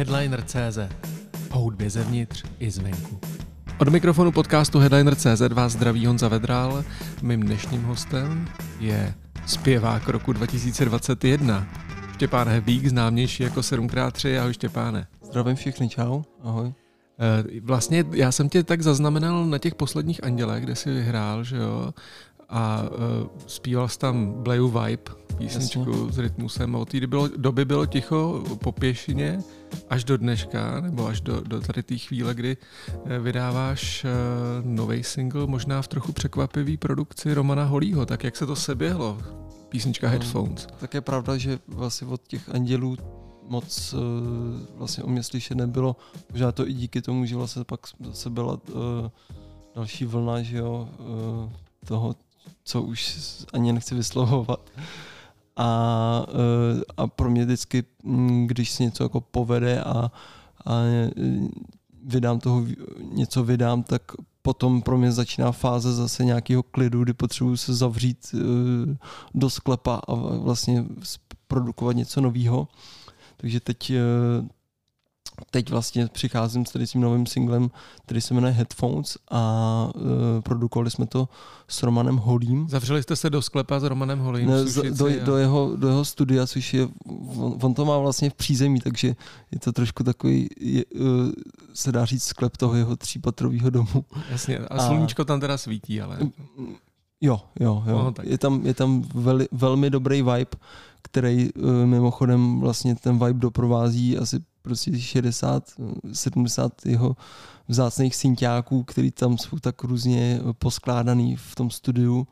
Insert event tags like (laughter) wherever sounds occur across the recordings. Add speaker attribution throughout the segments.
Speaker 1: Headliner.cz O hudbě zevnitř i zvenku. Od mikrofonu podcastu Headliner.cz vás zdraví Honza Vedral. Mým dnešním hostem je zpěvák roku 2021. Štěpán Hebík, známější jako 7x3. Ahoj Štěpáne.
Speaker 2: Zdravím všechny, čau, ahoj.
Speaker 1: Eh, vlastně já jsem tě tak zaznamenal na těch posledních Andělech, kde jsi vyhrál, že jo, a uh, zpíval jsi tam Blayu Vibe, písničku Jasně. s rytmusem a od té bylo, doby bylo ticho po pěšině až do dneška, nebo až do, do tady té chvíle, kdy eh, vydáváš uh, nový single, možná v trochu překvapivý produkci Romana Holího, tak jak se to seběhlo, písnička no, Headphones?
Speaker 2: Tak je pravda, že vlastně od těch andělů moc uh, vlastně o mě slyšet nebylo. Možná to i díky tomu, že vlastně pak zase byla uh, další vlna, že jo, uh, toho, co už ani nechci vyslovovat. A, uh, a pro mě vždycky, mm, když se něco jako povede a, a vydám toho, něco vydám, tak potom pro mě začíná fáze zase nějakého klidu, kdy potřebuji se zavřít uh, do sklepa a vlastně produkovat něco nového. Takže teď, eh, teď vlastně přicházím s tady tím novým singlem, který se jmenuje Headphones a uh, produkovali jsme to s Romanem Holím.
Speaker 1: Zavřeli jste se do sklepa s Romanem Holím?
Speaker 2: Ne, z, do, a... do, jeho, do jeho studia, což je, on, on to má vlastně v přízemí, takže je to trošku takový, je, uh, se dá říct, sklep toho jeho třípatrového domu.
Speaker 1: Jasně, a, a sluníčko tam teda svítí, ale...
Speaker 2: Jo, jo, jo. No, je tam, je tam veli, velmi dobrý vibe který uh, mimochodem vlastně ten vibe doprovází asi prostě 60, 70 jeho vzácných synťáků, který tam jsou tak různě poskládaný v tom studiu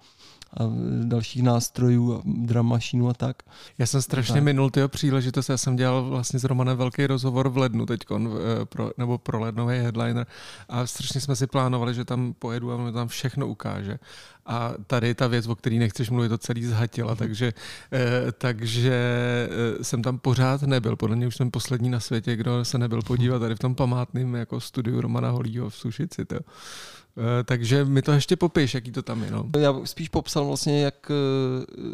Speaker 2: a dalších nástrojů a drum a tak.
Speaker 1: Já jsem strašně tak. minul tyho příležitost, já jsem dělal vlastně s Romanem velký rozhovor v lednu teď, eh, pro, nebo pro lednový headliner a strašně jsme si plánovali, že tam pojedu a on tam všechno ukáže. A tady ta věc, o které nechceš mluvit, to celý zhatila, mhm. takže, eh, takže jsem tam pořád nebyl. Podle mě už jsem poslední na světě, kdo se nebyl podívat tady v tom památném jako studiu Romana Holího v Sušici. To. Eh, takže mi to ještě popiš, jaký to tam je. No.
Speaker 2: Já spíš popsal vlastně, jak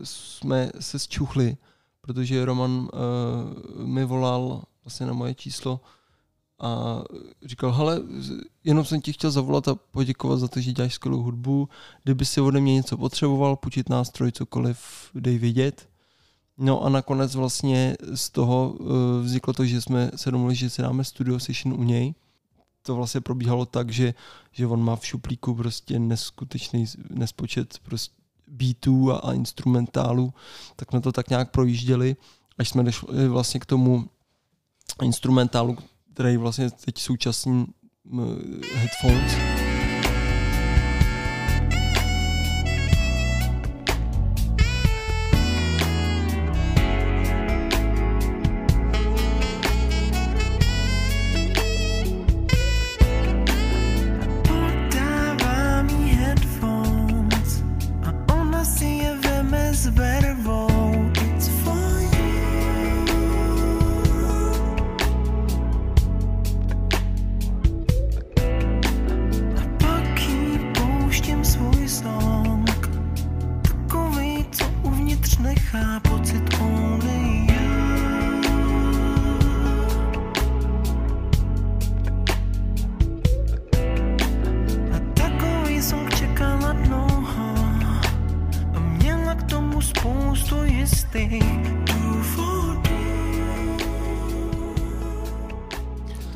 Speaker 2: jsme se zčuchli, protože Roman uh, mi volal vlastně na moje číslo a říkal, hele, jenom jsem ti chtěl zavolat a poděkovat za to, že děláš skvělou hudbu. Kdyby si ode mě něco potřeboval, půjčit nástroj, cokoliv, dej vědět. No a nakonec vlastně z toho vzniklo to, že jsme se domluvili, že si dáme studio session u něj. To vlastně probíhalo tak, že, že on má v šuplíku prostě neskutečný nespočet prostě beatů a, a instrumentálů, tak jsme to tak nějak projížděli, až jsme došli vlastně k tomu instrumentálu, který vlastně teď současný headphones.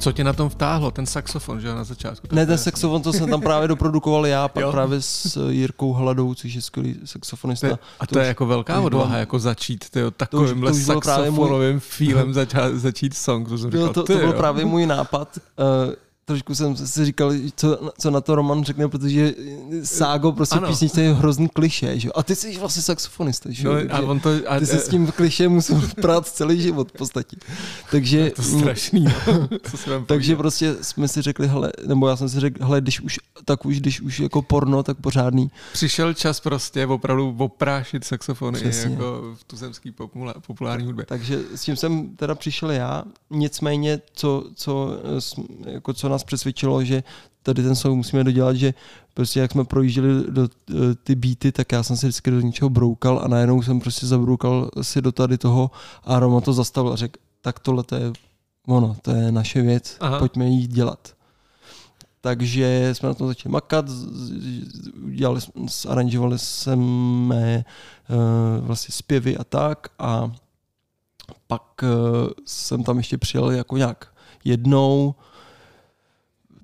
Speaker 1: Co tě na tom vtáhlo, ten saxofon, že na začátku?
Speaker 2: Ne, ten saxofon, to jsem tam právě doprodukoval já, pak jo. právě s Jirkou Hladou, což je skvělý saxofonista.
Speaker 1: To, a to, to je jako velká odvaha, jako začít tyjo, takovýmhle saxofonovým můj... feelem začát, začít song. To, jsem
Speaker 2: říkal, to, to, to byl právě můj nápad. Uh, trošku jsem si říkal, co, co na to Roman řekne, protože Ságo prostě ano. písničce je hrozný kliše, že? A ty jsi vlastně saxofonista, že? No, a on to, a, ty se s tím kliše musel (laughs) prát celý život v podstatě. Takže,
Speaker 1: je to strašný. No. (laughs)
Speaker 2: takže prostě jsme si řekli, hele, nebo já jsem si řekl, hele, když už, tak už, když už jako porno, tak pořádný.
Speaker 1: Přišel čas prostě opravdu oprášit saxofony Přesně. jako v tuzemský populární hudbě.
Speaker 2: Takže s tím jsem teda přišel já, nicméně, co, co, jako co nás nás přesvědčilo, že tady ten song musíme dodělat, že prostě jak jsme projížděli do eh, ty beaty, tak já jsem si vždycky do něčeho broukal a najednou jsem prostě zabroukal si do tady toho a Roma to zastavil a řekl, tak tohle to je ono, to je naše věc, Aha. pojďme ji dělat. Takže jsme na tom začali makat, dělali, aranžovali jsme uh, vlastně zpěvy a tak a pak uh, jsem tam ještě přijel jako nějak jednou,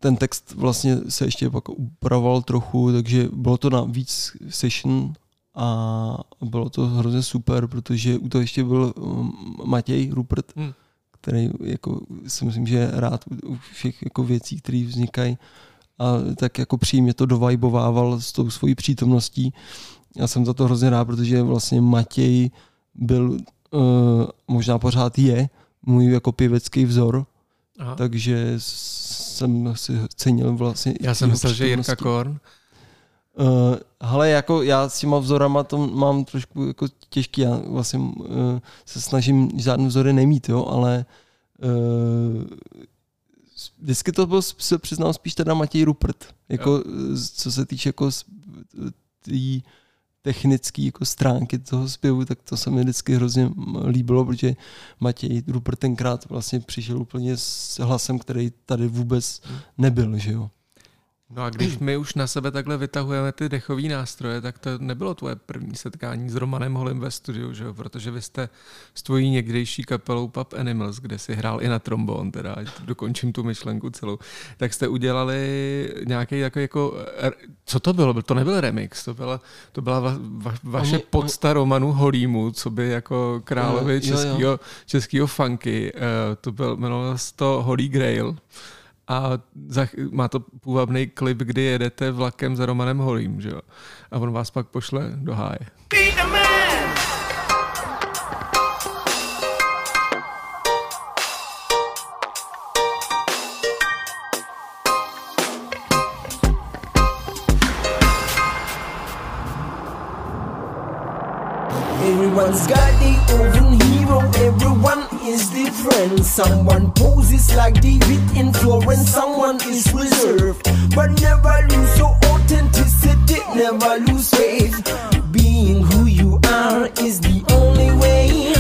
Speaker 2: ten text vlastně se ještě pak upravoval trochu, takže bylo to na víc session a bylo to hrozně super, protože u toho ještě byl um, Matěj Rupert, hmm. který jako, si myslím, že je rád u všech jako věcí, které vznikají a tak jako přímě to dovajbovával s tou svojí přítomností. Já jsem za to hrozně rád, protože vlastně Matěj byl, uh, možná pořád je, můj jako pěvecký vzor, Aha. takže jsem si cenil vlastně.
Speaker 1: Já jsem myslel, že Jirka Korn.
Speaker 2: Uh, hele, jako já s těma vzorama to mám trošku jako těžký, já vlastně uh, se snažím žádné vzory nemít, jo, ale uh, vždycky to byl, se přiznám, spíš teda Matěj Rupert, jako jo. co se týče jako tý technické jako stránky toho zpěvu, tak to se mi vždycky hrozně líbilo, protože Matěj Rupert tenkrát vlastně přišel úplně s hlasem, který tady vůbec hmm. nebyl, že jo.
Speaker 1: No a když my už na sebe takhle vytahujeme ty dechové nástroje, tak to nebylo tvoje první setkání s Romanem Holem ve studiu, že jo? protože vy jste s tvojí někdejší kapelou Pub Animals, kde si hrál i na trombon, teda dokončím tu myšlenku celou, tak jste udělali nějaký jako, jako co to bylo? To nebyl remix, to byla, to byla va, va, vaše oni, podsta oni... Romanu Holímu, co by jako královi českého, českého funky, uh, to byl, jmenovalo se to Holy Grail a má to půvabný klip, kdy jedete vlakem za Romanem Holým, že jo? A on vás pak pošle do háje. Everyone's got the own everyone is different. Someone poses like David in Florence, someone is reserved. But never lose your authenticity, never lose faith. Being who you are is the only way.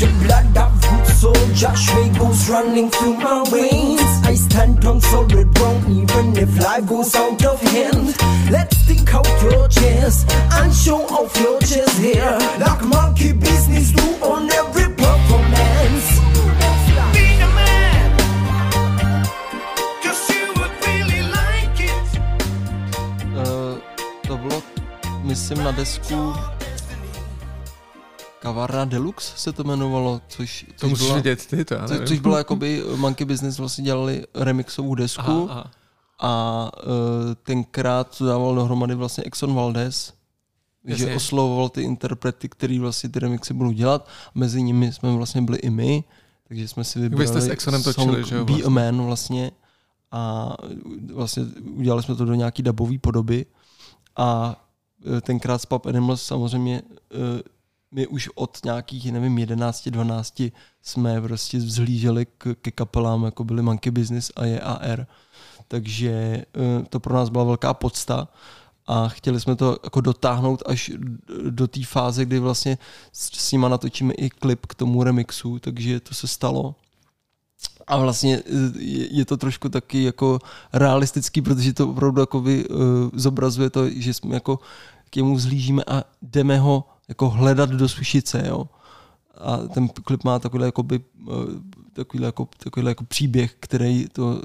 Speaker 1: The blood of good soldier Shrey goes running through my veins. I stand on solid ground even if life goes out of hand. Let's stick out your chest and show off your
Speaker 2: desku Kavárna Deluxe se to jmenovalo, což,
Speaker 1: to což byla, vidět ty, to
Speaker 2: co, což bylo jakoby Monkey Business vlastně dělali remixovou desku aha, aha. a uh, tenkrát to dával dohromady vlastně Exxon Valdez, Jasně. že oslovoval ty interprety, který vlastně ty remixy budou dělat. Mezi nimi jsme vlastně byli i my, takže jsme si vybrali Vy
Speaker 1: jste s Exxonem točili, že jo?
Speaker 2: Vlastně. Be a Man vlastně a vlastně udělali jsme to do nějaký dabové podoby a Eh, tenkrát s Pub Animals samozřejmě eh, my už od nějakých, nevím, 11, 12 jsme prostě vzhlíželi k, ke kapelám, jako byly Monkey Business a JAR. Takže eh, to pro nás byla velká podsta a chtěli jsme to jako dotáhnout až do té fáze, kdy vlastně s nima natočíme i klip k tomu remixu, takže to se stalo. A vlastně je to trošku taky jako realistický, protože to opravdu jako vy, uh, zobrazuje to, že jsme jako k němu zhlížíme a jdeme ho jako hledat do sušice, jo. A ten klip má takový jakoby, eh, takový jako, takový jako příběh, který to uh,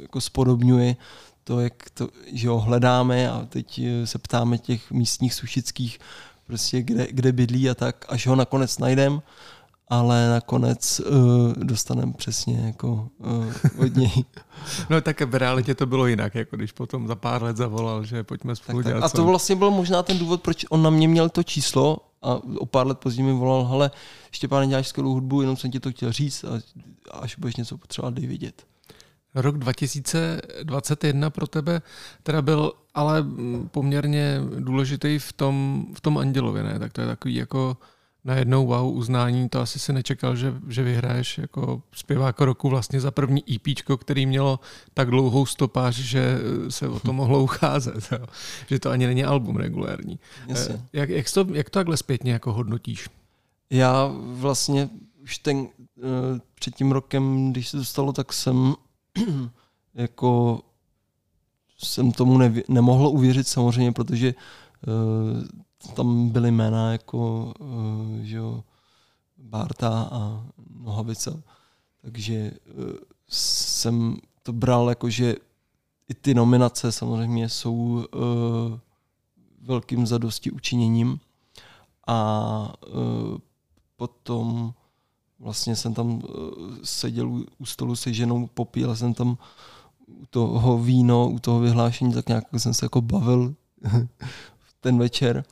Speaker 2: jako spodobňuje to, jak to, že ho hledáme a teď eh, se ptáme těch místních sušických, prostě kde, kde bydlí a tak, až ho nakonec najdeme ale nakonec uh, dostaneme přesně jako uh, od něj. (laughs)
Speaker 1: no tak v realitě to bylo jinak, jako když potom za pár let zavolal, že pojďme spolu tak, dělat.
Speaker 2: Tak. A to vlastně byl možná ten důvod, proč on na mě měl to číslo a o pár let později mi volal, hele, Štěpán, děláš skvělou hudbu, jenom jsem ti to chtěl říct a až budeš něco potřebovat, dej vidět.
Speaker 1: Rok 2021 pro tebe teda byl ale poměrně důležitý v tom, v tom Andělově, ne? Tak to je takový jako najednou wow uznání, to asi si nečekal, že, že vyhraješ jako zpěvák roku vlastně za první EP, který mělo tak dlouhou stopáž, že se o to (laughs) mohlo ucházet. Jo. Že to ani není album regulérní.
Speaker 2: Jasně.
Speaker 1: Jak, jak, to, jak to takhle zpětně jako hodnotíš?
Speaker 2: Já vlastně už ten, uh, před tím rokem, když se to stalo, tak jsem (clears throat) jako jsem tomu nevě, nemohl uvěřit samozřejmě, protože tam byly jména jako uh, že jo, Barta a Nohavica. Takže uh, jsem to bral jako, že i ty nominace samozřejmě jsou uh, velkým zadosti učiněním a uh, potom vlastně jsem tam uh, seděl u, u stolu se ženou, popíl jsem tam u toho víno, u toho vyhlášení, tak nějak jsem se jako bavil (laughs) ten večer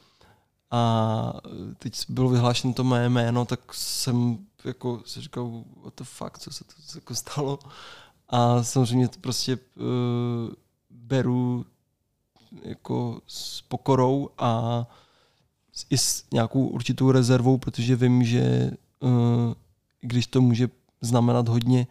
Speaker 2: a teď bylo vyhlášeno to mé jméno, tak jsem jako si říkal, what the fuck, co se to jako stalo. A samozřejmě to prostě uh, beru jako s pokorou a i s nějakou určitou rezervou, protože vím, že uh, když to může znamenat hodně,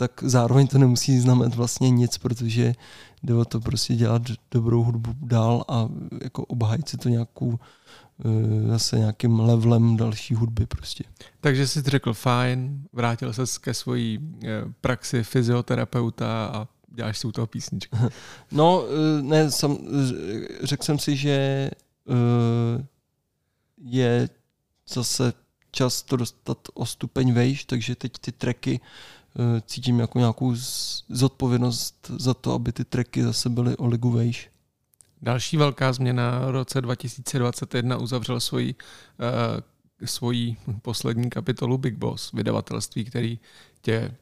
Speaker 2: tak zároveň to nemusí znamenat vlastně nic, protože jde o to prostě dělat dobrou hudbu dál a jako obhajit si to nějakou eh, zase nějakým levelem další hudby prostě.
Speaker 1: Takže jsi řekl fajn, vrátil se ke svojí eh, praxi fyzioterapeuta a děláš si u toho písničku. (laughs)
Speaker 2: No, eh, ne, sam, řekl jsem si, že je zase čas to dostat o stupeň vejš, takže teď ty tracky Eh, cítím jako nějakou zodpovědnost za to, aby ty tracky zase byly o ligu vejš.
Speaker 1: Další velká změna v roce 2021 uzavřel svoji, uh, svoji poslední kapitolu Big Boss, vydavatelství, který tě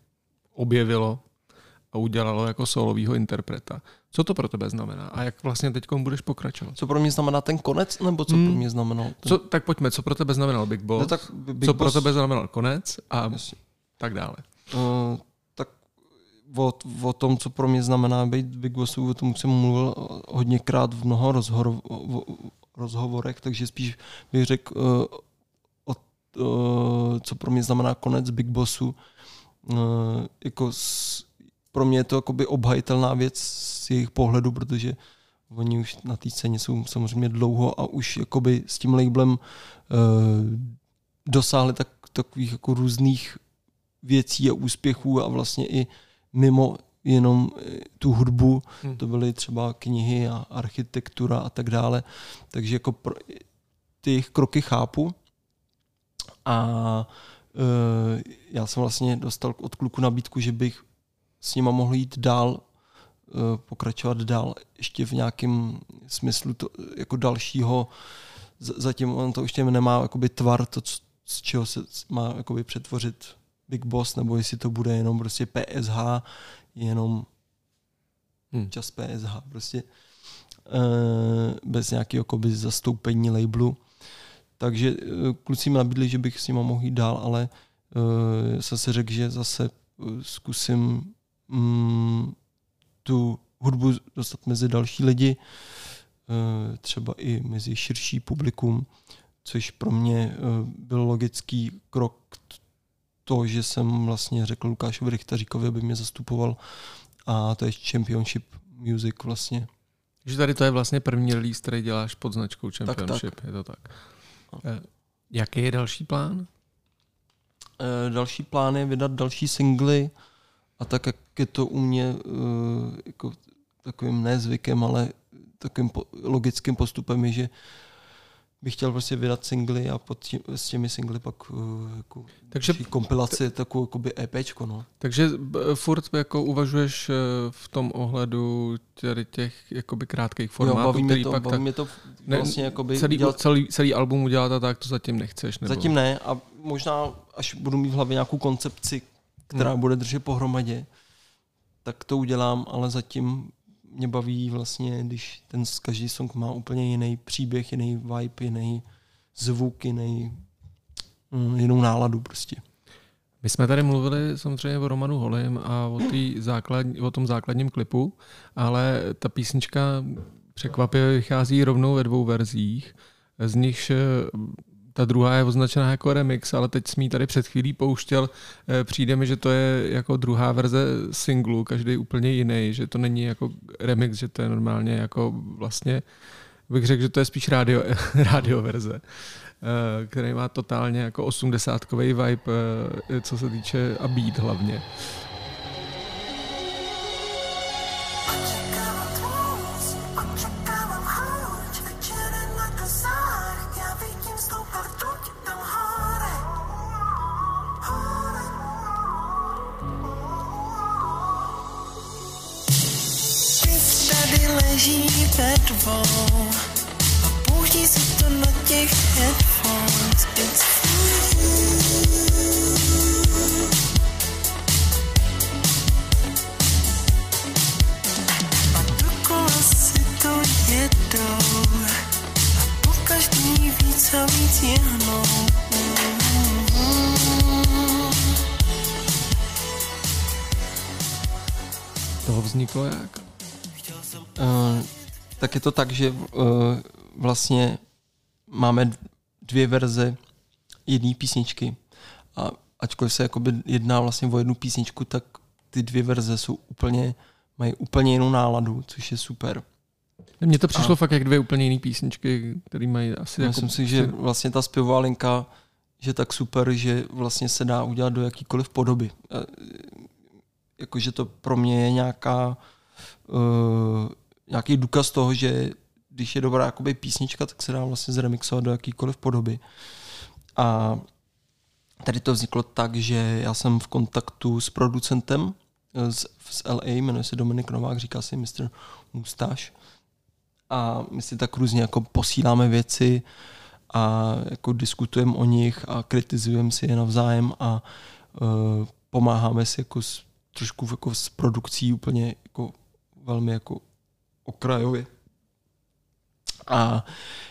Speaker 1: objevilo a udělalo jako solovýho interpreta. Co to pro tebe znamená a jak vlastně teď budeš pokračovat?
Speaker 2: Co pro mě znamená ten konec, nebo co hmm. pro mě znamenalo?
Speaker 1: Ten... Co, tak pojďme, co pro tebe znamenal Big Boss, no, tak Big co Boss... pro tebe znamenal konec a Jasně. tak dále.
Speaker 2: Uh, tak o, o tom, co pro mě znamená být Big Bossu, o tom jsem mluvil hodněkrát v mnoha rozhovor, rozhovorech, takže spíš bych řekl, uh, o, uh, co pro mě znamená konec Big Bossu. Jako s, pro mě je to jakoby obhajitelná věc z jejich pohledu, protože oni už na té scéně jsou samozřejmě dlouho a už jakoby s tím labelem uh, dosáhli tak, takových jako různých věcí a úspěchů a vlastně i mimo jenom eh, tu hudbu, hmm. to byly třeba knihy a architektura a tak dále. Takže jako pro, ty kroky chápu a e, já jsem vlastně dostal od kluku nabídku, že bych s nima mohl jít dál, e, pokračovat dál ještě v nějakém smyslu to, jako dalšího, zatím on to ještě nemá jakoby tvar, to, z čeho se má jakoby přetvořit Big Boss, nebo jestli to bude jenom prostě PSH, jenom hmm. čas PSH, prostě uh, bez nějakého jakoby, zastoupení labelu. Takže uh, kluci mi nabídli, že bych s nima mohl jít dál, ale jsem se řekl, že zase zkusím um, tu hudbu dostat mezi další lidi, třeba i mezi širší publikum, což pro mě byl logický krok to, že jsem vlastně řekl Lukášovi Richtaříkovi, aby mě zastupoval a to je Championship Music vlastně.
Speaker 1: Takže tady to je vlastně první release, který děláš pod značkou Championship, tak, tak. je to tak. No. Eh, jaký je další plán?
Speaker 2: E, další plán je vydat další singly a tak, jak je to u mě e, jako takovým nezvykem, ale takovým po, logickým postupem je, že bych chtěl prostě vydat singly a pod tím, s těmi singly pak uh, jako takže, kompilaci, takovou jakoby EPčko, no.
Speaker 1: Takže furt jako uvažuješ eh, v tom ohledu tady těch jakoby krátkých formátů, jo,
Speaker 2: baví který to, pak baví tak, mě to vlastně ne, jakoby
Speaker 1: celý, dělat, celý, celý album udělat a tak to zatím nechceš, nebo?
Speaker 2: Zatím ne a možná až budu mít v hlavě nějakou koncepci, která hmm. bude držet pohromadě, tak to udělám, ale zatím mě baví vlastně, když ten každý song má úplně jiný příběh, jiný vibe, jiný zvuk, jiný, mm, jinou náladu prostě.
Speaker 1: My jsme tady mluvili samozřejmě o Romanu Holim a o, základ, o tom základním klipu, ale ta písnička překvapivě vychází rovnou ve dvou verzích, z nichž ta druhá je označená jako remix, ale teď jsme tady před chvílí pouštěl. Eh, přijde mi, že to je jako druhá verze singlu, každý úplně jiný, že to není jako remix, že to je normálně jako vlastně bych řekl, že to je spíš rádio, (laughs) rádio verze. který má totálně jako osmdesátkový vibe, co se týče a beat hlavně.
Speaker 2: Je to tak, že uh, vlastně máme dvě verze jedné písničky a ačkoliv se jakoby jedná vlastně o jednu písničku, tak ty dvě verze jsou úplně, mají úplně jinou náladu, což je super.
Speaker 1: Mně to přišlo a fakt jak dvě úplně jiné písničky, které mají asi
Speaker 2: Myslím jako... si, že vlastně ta zpěvová linka že tak super, že vlastně se dá udělat do jakýkoliv podoby. Jakože to pro mě je nějaká uh, nějaký důkaz toho, že když je dobrá jakoby písnička, tak se dá vlastně zremixovat do jakýkoliv podoby. A tady to vzniklo tak, že já jsem v kontaktu s producentem z, z LA, jmenuje se Dominik Novák, říká si Mr. Mustache. A my si tak různě jako posíláme věci a jako diskutujeme o nich a kritizujeme si je navzájem a uh, pomáháme si jako s, trošku jako s produkcí úplně jako velmi jako okrajově. A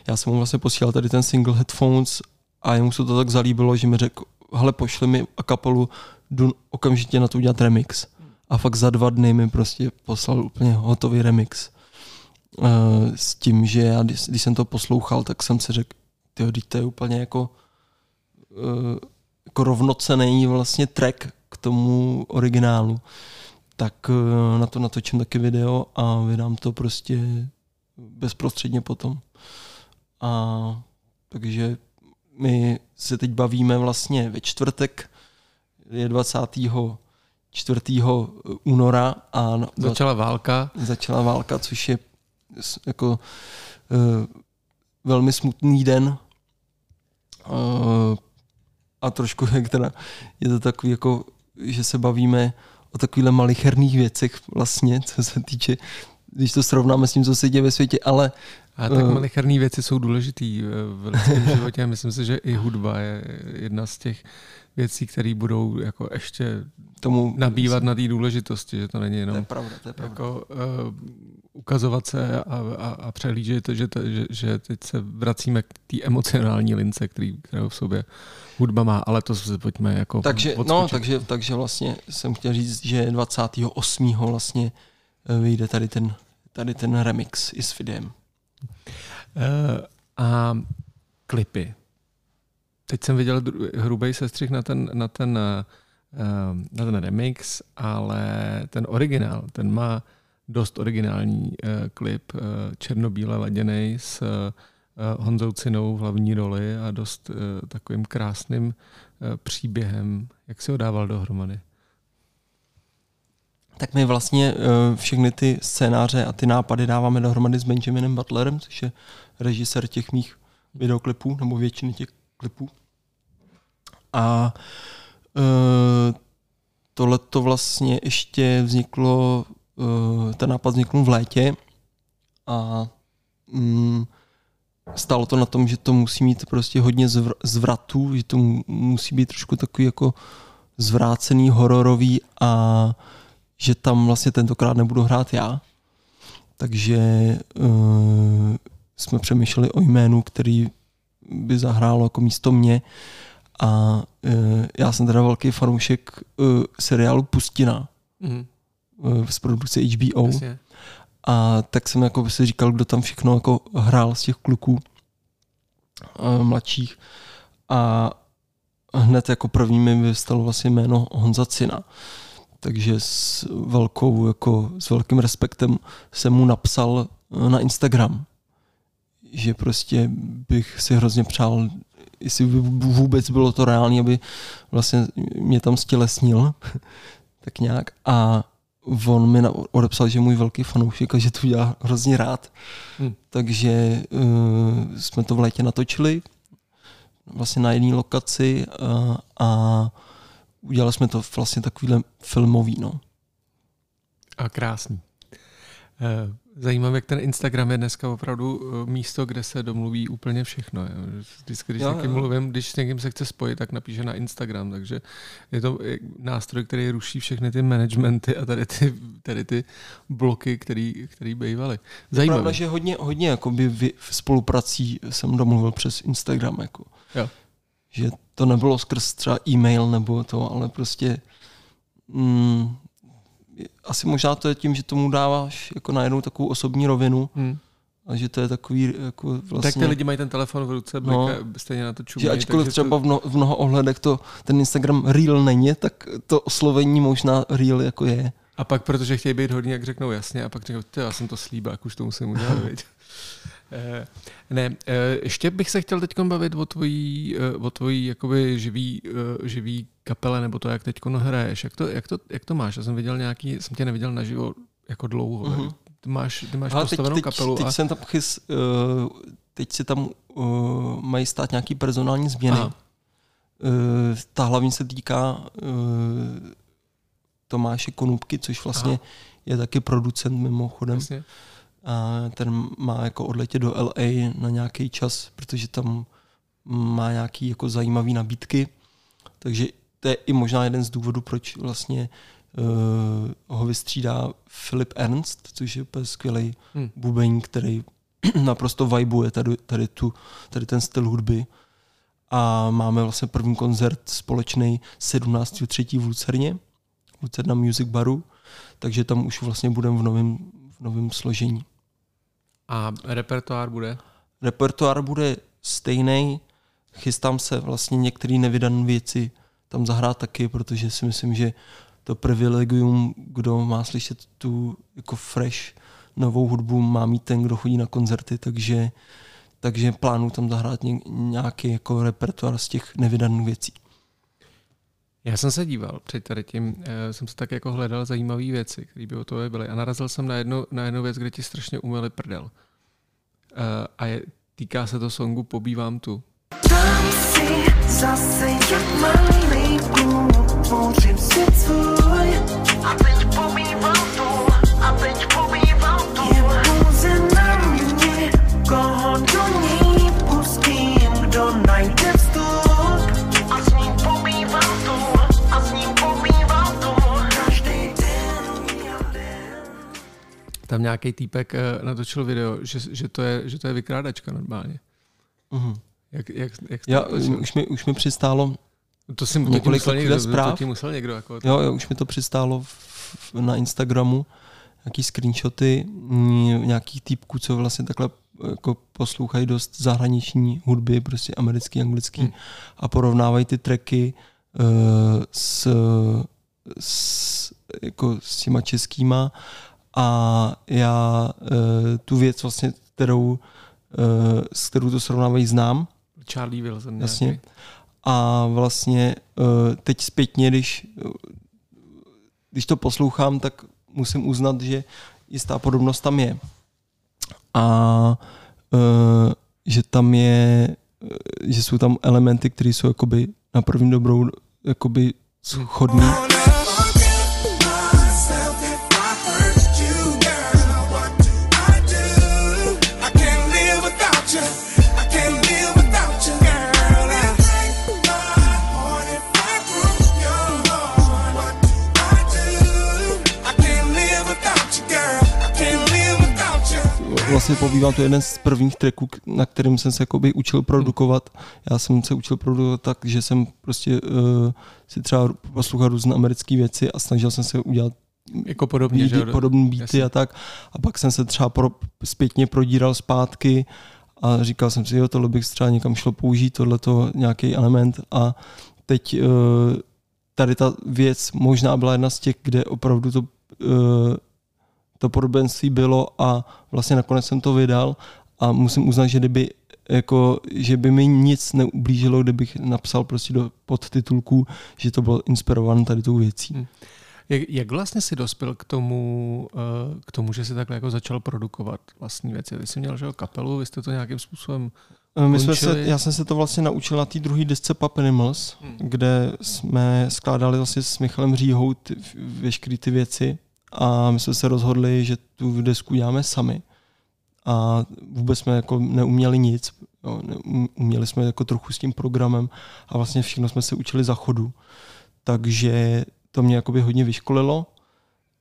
Speaker 2: já jsem mu vlastně posílal tady ten single Headphones a jemu se to tak zalíbilo, že mi řekl, hele, pošli mi a kapelu, jdu okamžitě na to udělat remix. A fakt za dva dny mi prostě poslal úplně hotový remix. Uh, s tím, že já, když, jsem to poslouchal, tak jsem si řekl, tyjo, to je úplně jako, uh, jako rovnocený vlastně track k tomu originálu tak eh, na to natočím taky video a vydám to prostě bezprostředně potom. A takže my se teď bavíme vlastně ve čtvrtek, je 24. února a
Speaker 1: začala válka.
Speaker 2: Začala válka, což je jako uh, velmi smutný den. Uh, a trošku (laughs) jak teda, je to takový jako, že se bavíme o takovýchhle malicherných věcech vlastně, co se týče, když to srovnáme s tím, co se děje ve světě, ale
Speaker 1: a tak uh, malicherné věci jsou důležitý v lidském životě. A myslím si, že i hudba je jedna z těch věcí, které budou jako ještě tomu nabývat na té důležitosti, že to není jenom
Speaker 2: to je pravda, to je pravda.
Speaker 1: Jako, uh, ukazovat se a, a, a přehlížet, že, to, že, že teď se vracíme k té emocionální lince, který, kterou v sobě hudba má, ale to se pojďme jako
Speaker 2: takže, no, takže, takže vlastně jsem chtěl říct, že 28. vlastně eh, vyjde tady ten, tady ten remix i s videem.
Speaker 1: Uh, a klipy. Teď jsem viděl hrubý sestřih na ten, na ten, uh, na ten remix, ale ten originál, ten má dost originální uh, klip, uh, černobíle laděnej s Honzou Cinou v hlavní roli a dost takovým krásným příběhem. Jak si ho dával dohromady?
Speaker 2: Tak my vlastně všechny ty scénáře a ty nápady dáváme dohromady s Benjaminem Butlerem, což je režisér těch mých videoklipů, nebo většiny těch klipů. A uh, tohle to vlastně ještě vzniklo, uh, ten nápad vznikl v létě a um, stálo to na tom, že to musí mít prostě hodně zvr- zvratů, že to musí být trošku takový jako zvrácený, hororový a že tam vlastně tentokrát nebudu hrát já. Takže uh, jsme přemýšleli o jménu, který by zahrálo jako místo mě. A uh, já jsem teda velký fanoušek uh, seriálu Pustina mm. uh, z produkce HBO. Jasně. A tak jsem jako si říkal, kdo tam všechno jako hrál z těch kluků uh, mladších. A hned jako první mi vystalo vlastně jméno Honza Cina. Takže s velkou, jako s velkým respektem jsem mu napsal na Instagram, že prostě bych si hrozně přál jestli by vůbec bylo to reálné, aby vlastně mě tam stělesnil, (laughs) tak nějak. A on mi odepsal, že je můj velký fanoušek a že to dělá hrozně rád. Hmm. Takže uh, jsme to v létě natočili vlastně na jedné lokaci uh, a udělali jsme to vlastně takovýhle filmový, no.
Speaker 1: A krásný. Uh, Zajímavé, jak ten Instagram je dneska opravdu eh, místo, kde se domluví úplně všechno. Vždycky, když, jo, někým jo. mluvím, když s někým se chce spojit, tak napíše na Instagram. Takže je to nástroj, který ruší všechny ty managementy a tady ty, tady ty bloky, který, který bývaly. Zajímavé.
Speaker 2: Pravda, že hodně, hodně jakoby v spoluprací jsem domluvil přes Instagram. Jako. Jo. Že to nebylo skrz třeba e-mail nebo to, ale prostě mm, asi možná to je tím, že tomu dáváš jako najednou takovou osobní rovinu. Hmm. A že to je takový jako vlastně...
Speaker 1: Tak ty lidi mají ten telefon v ruce, no, stejně na to čumí.
Speaker 2: Že ačkoliv třeba to... v, mno, v mnoha ohledech to, ten Instagram real není, tak to oslovení možná real jako je.
Speaker 1: A pak, protože chtějí být hodně, jak řeknou jasně, a pak řeknou, ty, já jsem to slíbil, jak už to musím udělat. (laughs) Eh, ne, eh, ještě bych se chtěl teď bavit o tvojí, eh, o tvojí jakoby živý, živý kapele, nebo to, jak teď hraješ. Jak to, jak, to, jak to máš? Já jsem viděl nějaký, jsem tě neviděl naživo jako dlouho. Uh-huh. Ty máš, ty máš postavenou teď, kapelu.
Speaker 2: Teď, a... jsem tam chys, uh, teď se tam uh, mají stát nějaký personální změny. Uh, ta hlavní se týká uh, Tomáše Konupky, což vlastně Aha. je taky producent mimochodem. Jasně a ten má jako odletět do LA na nějaký čas, protože tam má nějaký jako zajímavý nabídky. Takže to je i možná jeden z důvodů, proč vlastně uh, ho vystřídá Filip Ernst, což je úplně skvělý hmm. bubeň, který (clears throat) naprosto vibuje tady, tady, tu, tady ten styl hudby. A máme vlastně první koncert společný 17.3. v Lucerně, v Lucerna Music Baru, takže tam už vlastně budeme v novém v novém složení.
Speaker 1: A repertoár bude?
Speaker 2: Repertoár bude stejný. Chystám se vlastně některé nevydané věci tam zahrát taky, protože si myslím, že to privilegium, kdo má slyšet tu jako fresh novou hudbu, má mít ten, kdo chodí na koncerty, takže, takže plánuju tam zahrát nějaký jako repertoár z těch nevydaných věcí.
Speaker 1: Já jsem se díval před tady tím, uh, jsem se tak jako hledal zajímavé věci, které by o toho byly a narazil jsem na jednu, na jednu věc, kde ti strašně umeli prdel. Uh, a je, týká se to songu Pobývám tu. Tam zase jak malý kluk, si tvůj a teď tu, a teď tu. Je pouze na mě, koho do ní pustím, kdo najde tam nějaký týpek eh, natočil video, že, že, to, je, že to je vykrádačka normálně. Uh-huh. Jak, jak, jak
Speaker 2: Já, už, mi, už mi přistálo
Speaker 1: to si několik musel někdo, zpráv. To ti musel někdo. Jako
Speaker 2: jo, jo, už mi to přistálo v, na Instagramu, nějaký screenshoty nějakých týpků, co vlastně takhle jako poslouchají dost zahraniční hudby, prostě americký, anglický hmm. a porovnávají ty tracky uh, s, s, jako s těma českýma a já uh, tu věc vlastně, kterou, uh, s kterou to srovnávají, znám.
Speaker 1: Charlie Wilson.
Speaker 2: Jasně. Nějaký. A vlastně uh, teď zpětně, když, uh, když to poslouchám, tak musím uznat, že jistá podobnost tam je. A uh, že tam je, že jsou tam elementy, které jsou jakoby na první dobrou jakoby schodný. Vlastně pobývám, to je jeden z prvních tracků, na kterým jsem se jakoby učil produkovat. Já jsem se učil produkovat tak, že jsem prostě uh, si třeba poslouchal různé americké věci a snažil jsem se udělat
Speaker 1: jako podobně,
Speaker 2: beaty, že? podobný beaty a tak. A pak jsem se třeba pro, zpětně prodíral zpátky a říkal jsem si, jo, tohle bych třeba někam šlo použít, tohle to nějaký element a teď uh, tady ta věc možná byla jedna z těch, kde opravdu to uh, to podobenství bylo a vlastně nakonec jsem to vydal a musím uznat, že kdyby jako, že by mi nic neublížilo, kdybych napsal prostě do podtitulků, že to bylo inspirované tady tou věcí. Hmm.
Speaker 1: Jak, jak vlastně si dospěl k tomu, eh, k tomu, že si takhle jako začal produkovat vlastní věci? Ty jsi měl že kapelu, vy jste to nějakým způsobem
Speaker 2: eh, my jsme se, já jsem se to vlastně naučil na té druhé desce Pup Animals, hmm. kde jsme skládali vlastně s Michalem Říhou ty, veškeré ty věci a my jsme se rozhodli, že tu desku děláme sami. A vůbec jsme jako neuměli nic, jo, uměli jsme jako trochu s tím programem a vlastně všechno jsme se učili za chodu. Takže to mě jakoby hodně vyškolilo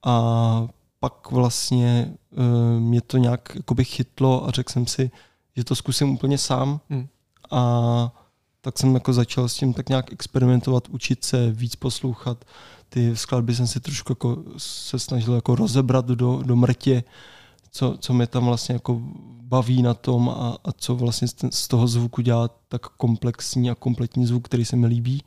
Speaker 2: a pak vlastně uh, mě to nějak jakoby chytlo a řekl jsem si, že to zkusím úplně sám hmm. a tak jsem jako začal s tím tak nějak experimentovat, učit se, víc poslouchat. Ty skladby jsem si trošku jako se snažil jako rozebrat do, do mrtě, co, co mě tam vlastně jako baví na tom a, a co vlastně z toho zvuku dělá tak komplexní a kompletní zvuk, který se mi líbí.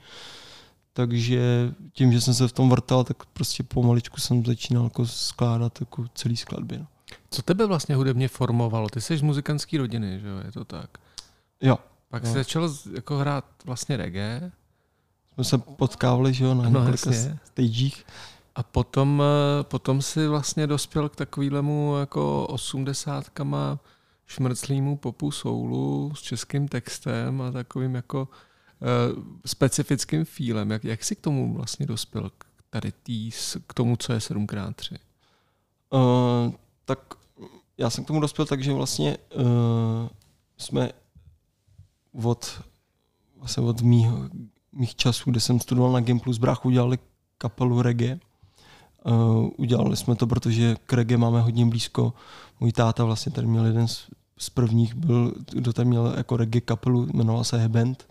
Speaker 2: Takže tím, že jsem se v tom vrtal, tak prostě pomaličku jsem začínal jako skládat jako celý skladby. No.
Speaker 1: Co tebe vlastně hudebně formovalo? Ty jsi z muzikantské rodiny, že jo? Je to tak?
Speaker 2: Jo.
Speaker 1: Pak jsi začal jako hrát vlastně reggae?
Speaker 2: Jsme se potkávali, že jo, na no, několika stagech.
Speaker 1: A potom, eh, potom si vlastně dospěl k takovýhlemu jako osmdesátkama šmrclýmu popu soulu s českým textem a takovým jako uh, specifickým feelem. Jak, jak jsi k tomu vlastně dospěl, k tady tý, k tomu, co je 7x3?
Speaker 2: Uh, eh, tak já jsem k tomu dospěl tak, že vlastně uh, jsme od, vlastně od mých, mých časů, kde jsem studoval na Game Plus Bráchu, udělali kapelu reggae. Uh, udělali jsme to, protože k reggae máme hodně blízko. Můj táta vlastně tady měl jeden z, z prvních, byl, kdo tady měl jako reggae kapelu, jmenoval se Hebend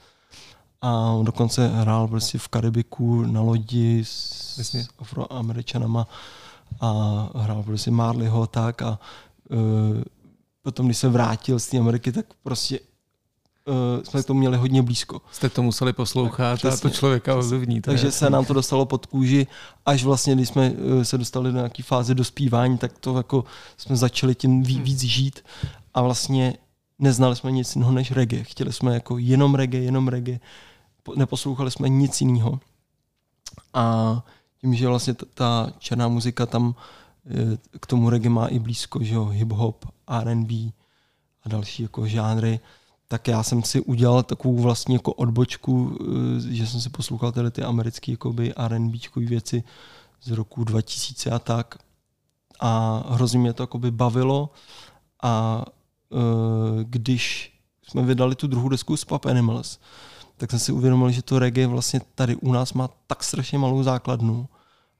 Speaker 2: a on dokonce hrál prostě v Karibiku na lodi s, s afroameričanama a hrál prostě Marleyho tak a uh, potom, když se vrátil z té Ameriky, tak prostě uh, jsme to měli hodně blízko.
Speaker 1: Jste to museli poslouchat tak, a to člověka ovlivní.
Speaker 2: Takže jasný. se nám to dostalo pod kůži, až vlastně, když jsme uh, se dostali do nějaké fáze dospívání, tak to jako jsme začali tím víc, hmm. víc žít a vlastně neznali jsme nic jiného než reggae. Chtěli jsme jako jenom reggae, jenom reggae neposlouchali jsme nic jiného. A tím, že vlastně ta černá muzika tam k tomu reggae má i blízko, že jo, hip-hop, R&B a další jako žánry, tak já jsem si udělal takovou vlastně jako odbočku, eh, že jsem si poslouchal tyhle ty americké jakoby R&B věci z roku 2000 a tak. A hrozně mě to jakoby bavilo a uh, když jsme vydali tu druhou desku z Pop Animals, tak jsem si uvědomil, že to reggae vlastně tady u nás má tak strašně malou základnu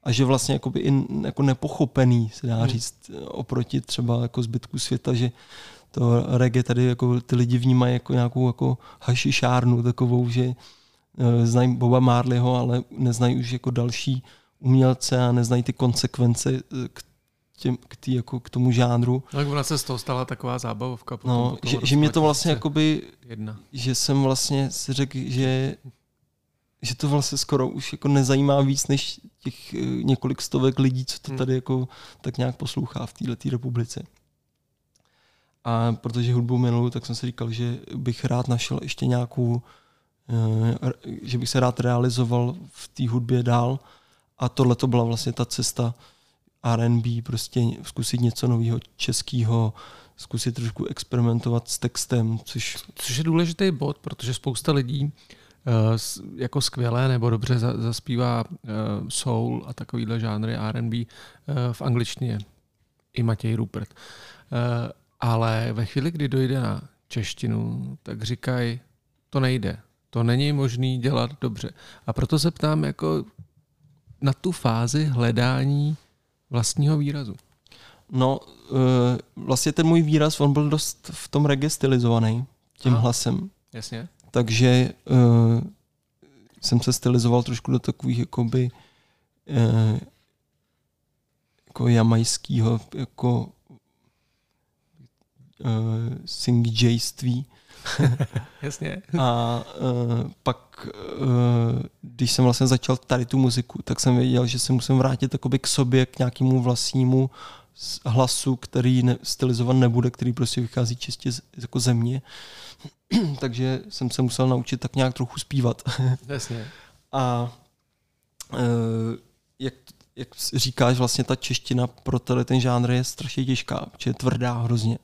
Speaker 2: a že vlastně jakoby i jako nepochopený, se dá hmm. říct, oproti třeba jako zbytku světa, že to reggae tady jako ty lidi vnímají jako nějakou jako hašišárnu takovou, že uh, znají Boba Marleyho, ale neznají už jako další umělce a neznají ty konsekvence, eh, těm, k, tý, jako k tomu žánru.
Speaker 1: No, tak ona se z toho stala taková zábavovka.
Speaker 2: Potom, no, potom že, že mě to vlastně jakoby, jedna. že jsem vlastně si řekl, že že to vlastně skoro už jako nezajímá víc než těch eh, několik stovek lidí, co to hmm. tady jako tak nějak poslouchá v této republice. A protože hudbu miluju, tak jsem si říkal, že bych rád našel ještě nějakou, eh, že bych se rád realizoval v té hudbě dál. A tohle to byla vlastně ta cesta, R&B, prostě zkusit něco nového českého, zkusit trošku experimentovat s textem, což...
Speaker 1: Což je důležitý bod, protože spousta lidí uh, jako skvělé nebo dobře za, zaspívá uh, soul a takovýhle žánry R&B v angličtině. I Matěj Rupert. Ale ve chvíli, kdy dojde na češtinu, tak říkají, to nejde. To není možný dělat dobře. A proto se ptám jako na tu fázi hledání vlastního výrazu?
Speaker 2: No, eh, vlastně ten můj výraz, on byl dost v tom reggae stylizovaný tím Aha. hlasem.
Speaker 1: Jasně.
Speaker 2: Takže uh, jsem se stylizoval trošku do takových jakoby uh, jako jamajského jako uh, singjayství. (laughs)
Speaker 1: Jasně.
Speaker 2: A uh, pak, uh, když jsem vlastně začal tady tu muziku, tak jsem věděl, že se musím vrátit k sobě, k nějakému vlastnímu hlasu, který ne, stylizovat nebude, který prostě vychází čistě z, jako země. (clears throat) Takže jsem se musel naučit tak nějak trochu zpívat. (laughs)
Speaker 1: Jasně.
Speaker 2: A uh, jak, jak říkáš, vlastně ta čeština pro tady ten žánr je strašně těžká, protože je tvrdá hrozně.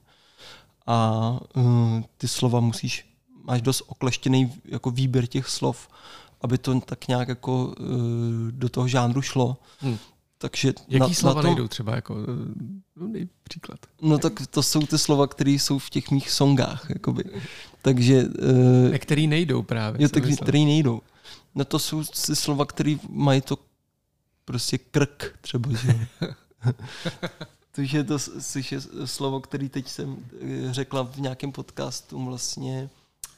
Speaker 2: A uh, ty slova musíš, máš dost okleštěný jako výběr těch slov, aby to tak nějak jako uh, do toho žánru šlo. Hmm. Takže
Speaker 1: Jaký na, slova na to, nejdou třeba jako no, příklad?
Speaker 2: No tak to jsou ty slova, které jsou v těch mých songách. Jakoby. Takže...
Speaker 1: Uh, který nejdou právě.
Speaker 2: Jo, tak, který nejdou. No to jsou ty slova, které mají to prostě krk třeba, že (laughs) Takže to je slovo, který teď jsem eh, řekla v nějakém podcastu vlastně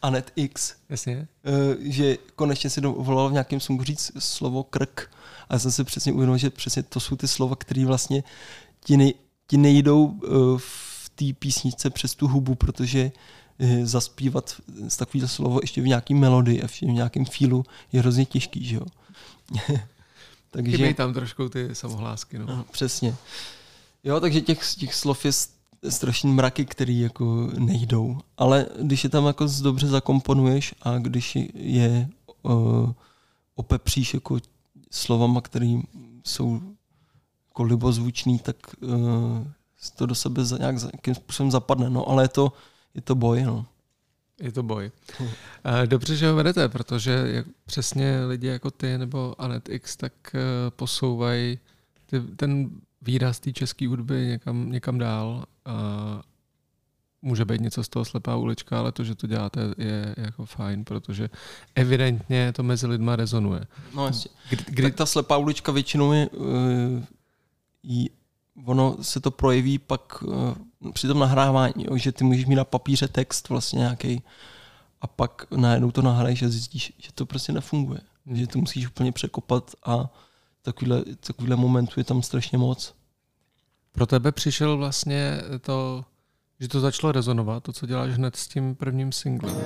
Speaker 2: Anet X.
Speaker 1: Jasně.
Speaker 2: Eh, že konečně si dovolal v nějakém songu říct slovo krk. A já jsem si přesně uvědomil, že přesně to jsou ty slova, které vlastně ti, nej, ti nejdou eh, v té písničce přes tu hubu, protože zaspívat z takového slovo ještě v nějaký melodii a v nějakém feelu je hrozně těžký, že jo. (laughs)
Speaker 1: takže, Chybějí tam trošku ty samohlásky. No.
Speaker 2: Přesně. Jo, takže těch, těch slov je strašný mraky, který jako nejdou. Ale když je tam jako dobře zakomponuješ a když je uh, opepříš jako slovama, které jsou jako libozvučný, tak uh, to do sebe za, nějak, nějakým způsobem zapadne. No, ale je to, je to boj. No.
Speaker 1: Je to boj. Hm. Dobře, že ho vedete, protože jak přesně lidi jako ty nebo Anet X tak eh, posouvají ten výraz té české hudby někam, někam dál. A může být něco z toho slepá ulička, ale to, že to děláte, je jako fajn, protože evidentně to mezi lidma rezonuje.
Speaker 2: No jasně. Kdy, kdy... Tak ta slepá ulička většinou je, uh, jí, ono se to projeví pak uh, při tom nahrávání, jo, že ty můžeš mít na papíře text vlastně nějaký a pak najednou to nahraješ a zjistíš, že to prostě nefunguje. Že to musíš úplně překopat a takovýhle, takovýhle momentů je tam strašně moc.
Speaker 1: Pro tebe přišel vlastně to, že to začalo rezonovat, to, co děláš hned s tím prvním singlem.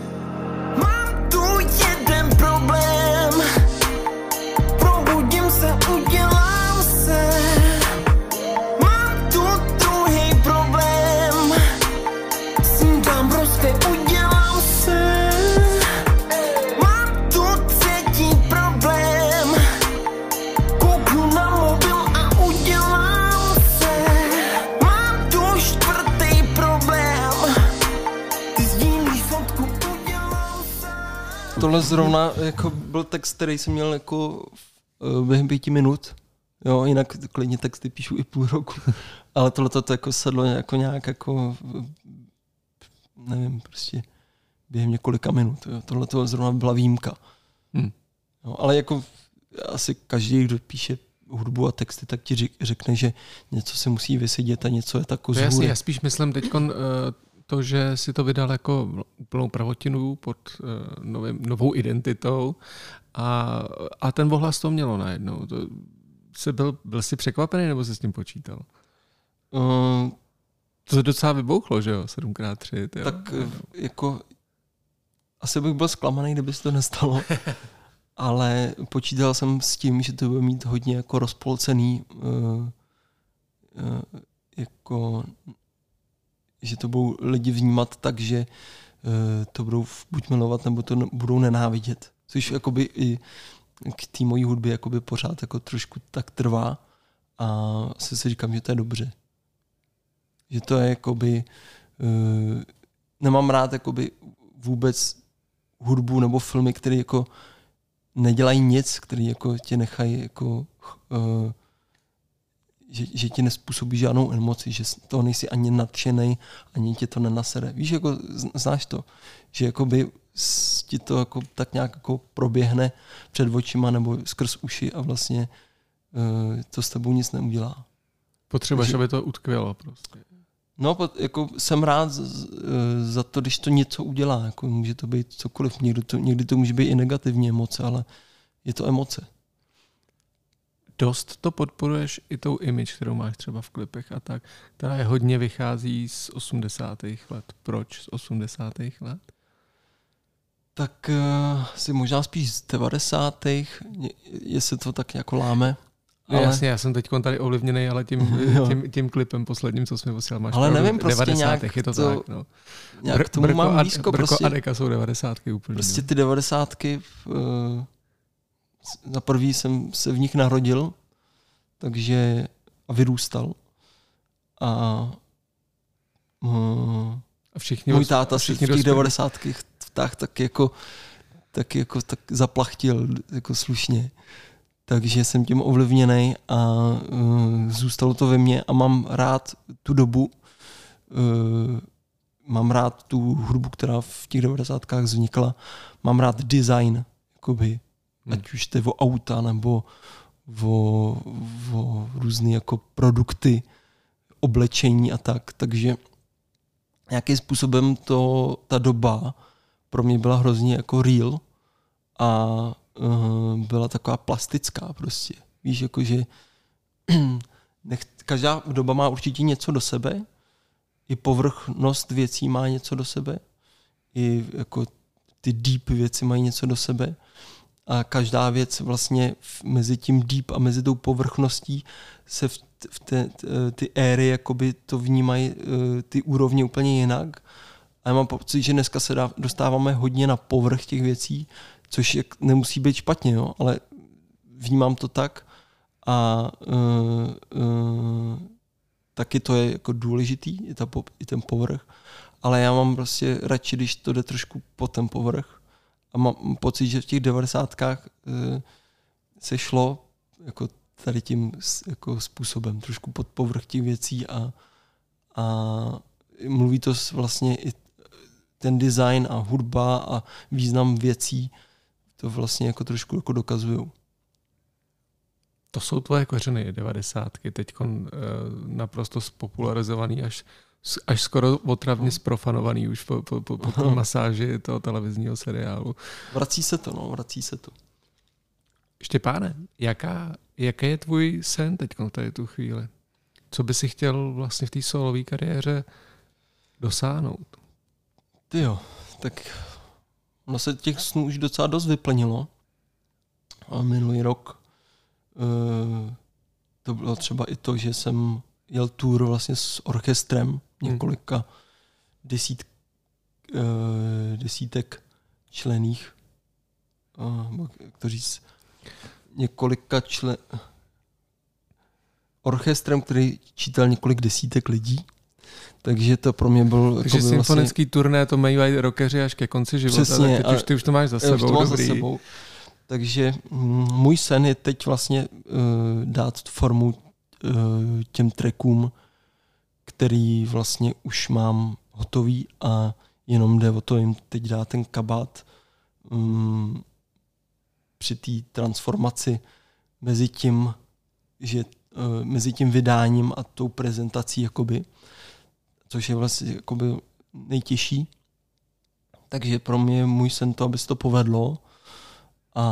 Speaker 1: Mám tu jeden problém,
Speaker 2: tohle zrovna jako byl text, který jsem měl jako uh, během pěti minut. Jo, jinak klidně texty píšu i půl roku. (laughs) Ale tohle to jako sedlo jako nějak jako nevím, prostě během několika minut. Jo. Tohle to zrovna byla výjimka. Hmm. Jo, ale jako asi každý, kdo píše hudbu a texty, tak ti řekne, že něco se musí vysedět a něco je tak
Speaker 1: Jasně, já spíš myslím teď uh, to, že si to vydal jako úplnou pravotinu pod uh, novým, novou identitou a, a ten ohlas to mělo najednou. To, jsi byl, byl jsi překvapený nebo jsi s tím počítal? Uh, to se docela vybouchlo, že jo? 7x3.
Speaker 2: Tyjo. Tak uh, jako asi bych byl zklamaný, kdyby se to nestalo. (laughs) ale počítal jsem s tím, že to bude mít hodně jako rozpolcený uh, uh, jako že to budou lidi vnímat tak, že uh, to budou buď milovat, nebo to budou nenávidět. Což jakoby i k té mojí hudbě jakoby pořád jako trošku tak trvá a se si říkám, že to je dobře. Že to je jakoby uh, nemám rád jakoby vůbec hudbu nebo filmy, které jako nedělají nic, které jako tě nechají jako uh, že, že ti nespůsobí žádnou emoci, že to nejsi ani nadšený, ani tě to nenasere. Víš, jako znáš to, že jakoby ti to jako tak nějak jako proběhne před očima nebo skrz uši a vlastně uh, to s tebou nic neudělá.
Speaker 1: Potřebuješ, že, aby to utkvělo prostě.
Speaker 2: No, jako jsem rád eh, za to, když to něco udělá. Jako může to být cokoliv. Někdy to, někdy to může být i negativní emoce, ale je to emoce
Speaker 1: dost to podporuješ i tou image, kterou máš třeba v klipech a tak, která je hodně vychází z 80. let. Proč z 80. let?
Speaker 2: Tak uh, si možná spíš z 90. jestli to tak jako láme.
Speaker 1: No ale... Jasně, já jsem teď tady ovlivněný, ale tím, (laughs) tím, tím, klipem posledním, co jsme posílali, máš
Speaker 2: Ale nevím, prostě 90.
Speaker 1: nějak je to, to tak, no.
Speaker 2: Nějak tomu Brko mám blízko.
Speaker 1: Brko prostě, a Deka jsou 90. úplně.
Speaker 2: Prostě no. ty 90. Uh, na prvý jsem se v nich narodil, takže a vyrůstal. A, uh, a všichni můj táta si v těch 90. tak, tak jako tak jako tak zaplachtil jako slušně takže jsem tím ovlivněný a uh, zůstalo to ve mně a mám rád tu dobu, uh, mám rád tu hudbu, která v těch 90. vznikla, mám rád design, jakoby, hmm. ať už je o auta nebo o, o různé jako produkty, oblečení a tak, takže nějakým způsobem to, ta doba pro mě byla hrozně jako real a uh, byla taková plastická prostě. Víš, jakože (clears throat) nech, každá doba má určitě něco do sebe, i povrchnost věcí má něco do sebe, i jako ty deep věci mají něco do sebe a každá věc vlastně mezi tím deep a mezi tou povrchností se v, v té, ty éry jakoby to vnímají eh, ty úrovně úplně jinak. A já mám pocit, že dneska se dá, dostáváme hodně na povrch těch věcí, což je, nemusí být špatně, jo, ale vnímám to tak. A uh, uh, taky to je jako důležitý, i, ta, i ten povrch, ale já mám prostě radši, když to jde trošku po ten povrch a mám pocit, že v těch devadesátkách uh, se šlo jako tady tím jako způsobem, trošku pod povrch těch věcí a, a mluví to vlastně i ten design a hudba a význam věcí to vlastně jako trošku jako dokazují.
Speaker 1: To jsou tvoje kořeny devadesátky, teď uh, naprosto spopularizovaný až až skoro otravně no. sprofanovaný už po, po, po, po té masáži toho televizního seriálu.
Speaker 2: Vrací se to, no, vrací se to.
Speaker 1: Štěpáne, jaká, jaký je tvůj sen teď v tady tu chvíli? Co by si chtěl vlastně v té solové kariéře dosáhnout?
Speaker 2: Ty jo, tak ono se těch snů už docela dost vyplnilo. A minulý rok uh, to bylo třeba i to, že jsem jel tour vlastně s orchestrem hmm. několika desít, uh, desítek člených, jak to říct, několika člen... Orchestrem, který čítal několik desítek lidí takže to pro mě byl...
Speaker 1: Takže jako symfonický vlastně... turné to mají rockeři až ke konci života, Přesně, tak teď už, ty už to máš za sebou, to dobrý. Za sebou.
Speaker 2: Takže mm, můj sen je teď vlastně uh, dát formu těm trackům, který vlastně už mám hotový a jenom jde o to jim teď dát ten kabát um, při té transformaci mezi tím, že uh, mezi tím vydáním a tou prezentací jakoby což je vlastně jakoby nejtěžší. Takže pro mě můj sen to, aby se to povedlo. A,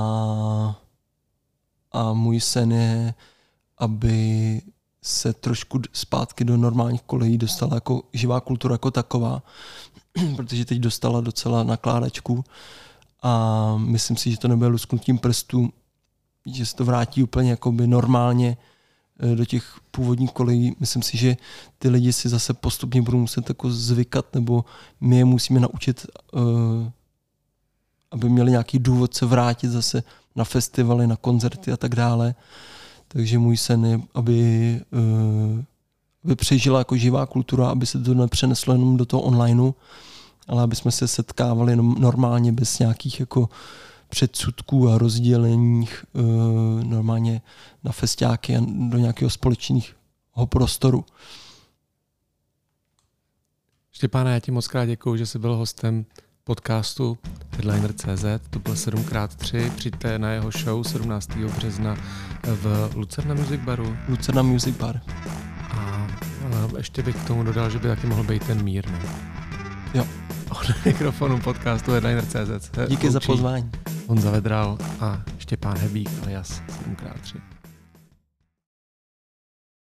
Speaker 2: a můj sen je, aby se trošku zpátky do normálních kolejí dostala jako živá kultura jako taková, (clears throat) protože teď dostala docela nakládačku a myslím si, že to nebude lusknutím prstů, že se to vrátí úplně jakoby normálně Eh, do těch původních kolejí. Myslím si, že ty lidi si zase postupně budou muset jako zvykat, nebo my je musíme naučit, uh, aby měli nějaký důvod se vrátit zase na festivaly, na koncerty a tak dále. Takže můj sen je, aby, uh, aby přežila jako živá kultura, aby se to nepřeneslo jenom do toho onlineu, ale aby jsme se setkávali normálně bez nějakých jako předsudků a rozděleních e, normálně na festiáky a do nějakého společného prostoru.
Speaker 1: Štěpáne, já ti moc krát děkuju, že jsi byl hostem podcastu Headliner.cz. To byl 7x3. Přijďte na jeho show 17. března v Lucerna Music Baru.
Speaker 2: Lucerna Music Bar.
Speaker 1: A, a ještě bych k tomu dodal, že by taky mohl být ten mír. Ne?
Speaker 2: Jo.
Speaker 1: Od mikrofonu podcastu Headliner.cz.
Speaker 2: Díky za pozvání.
Speaker 1: Honza Vedral a Štěpán Hebík alias 7x3.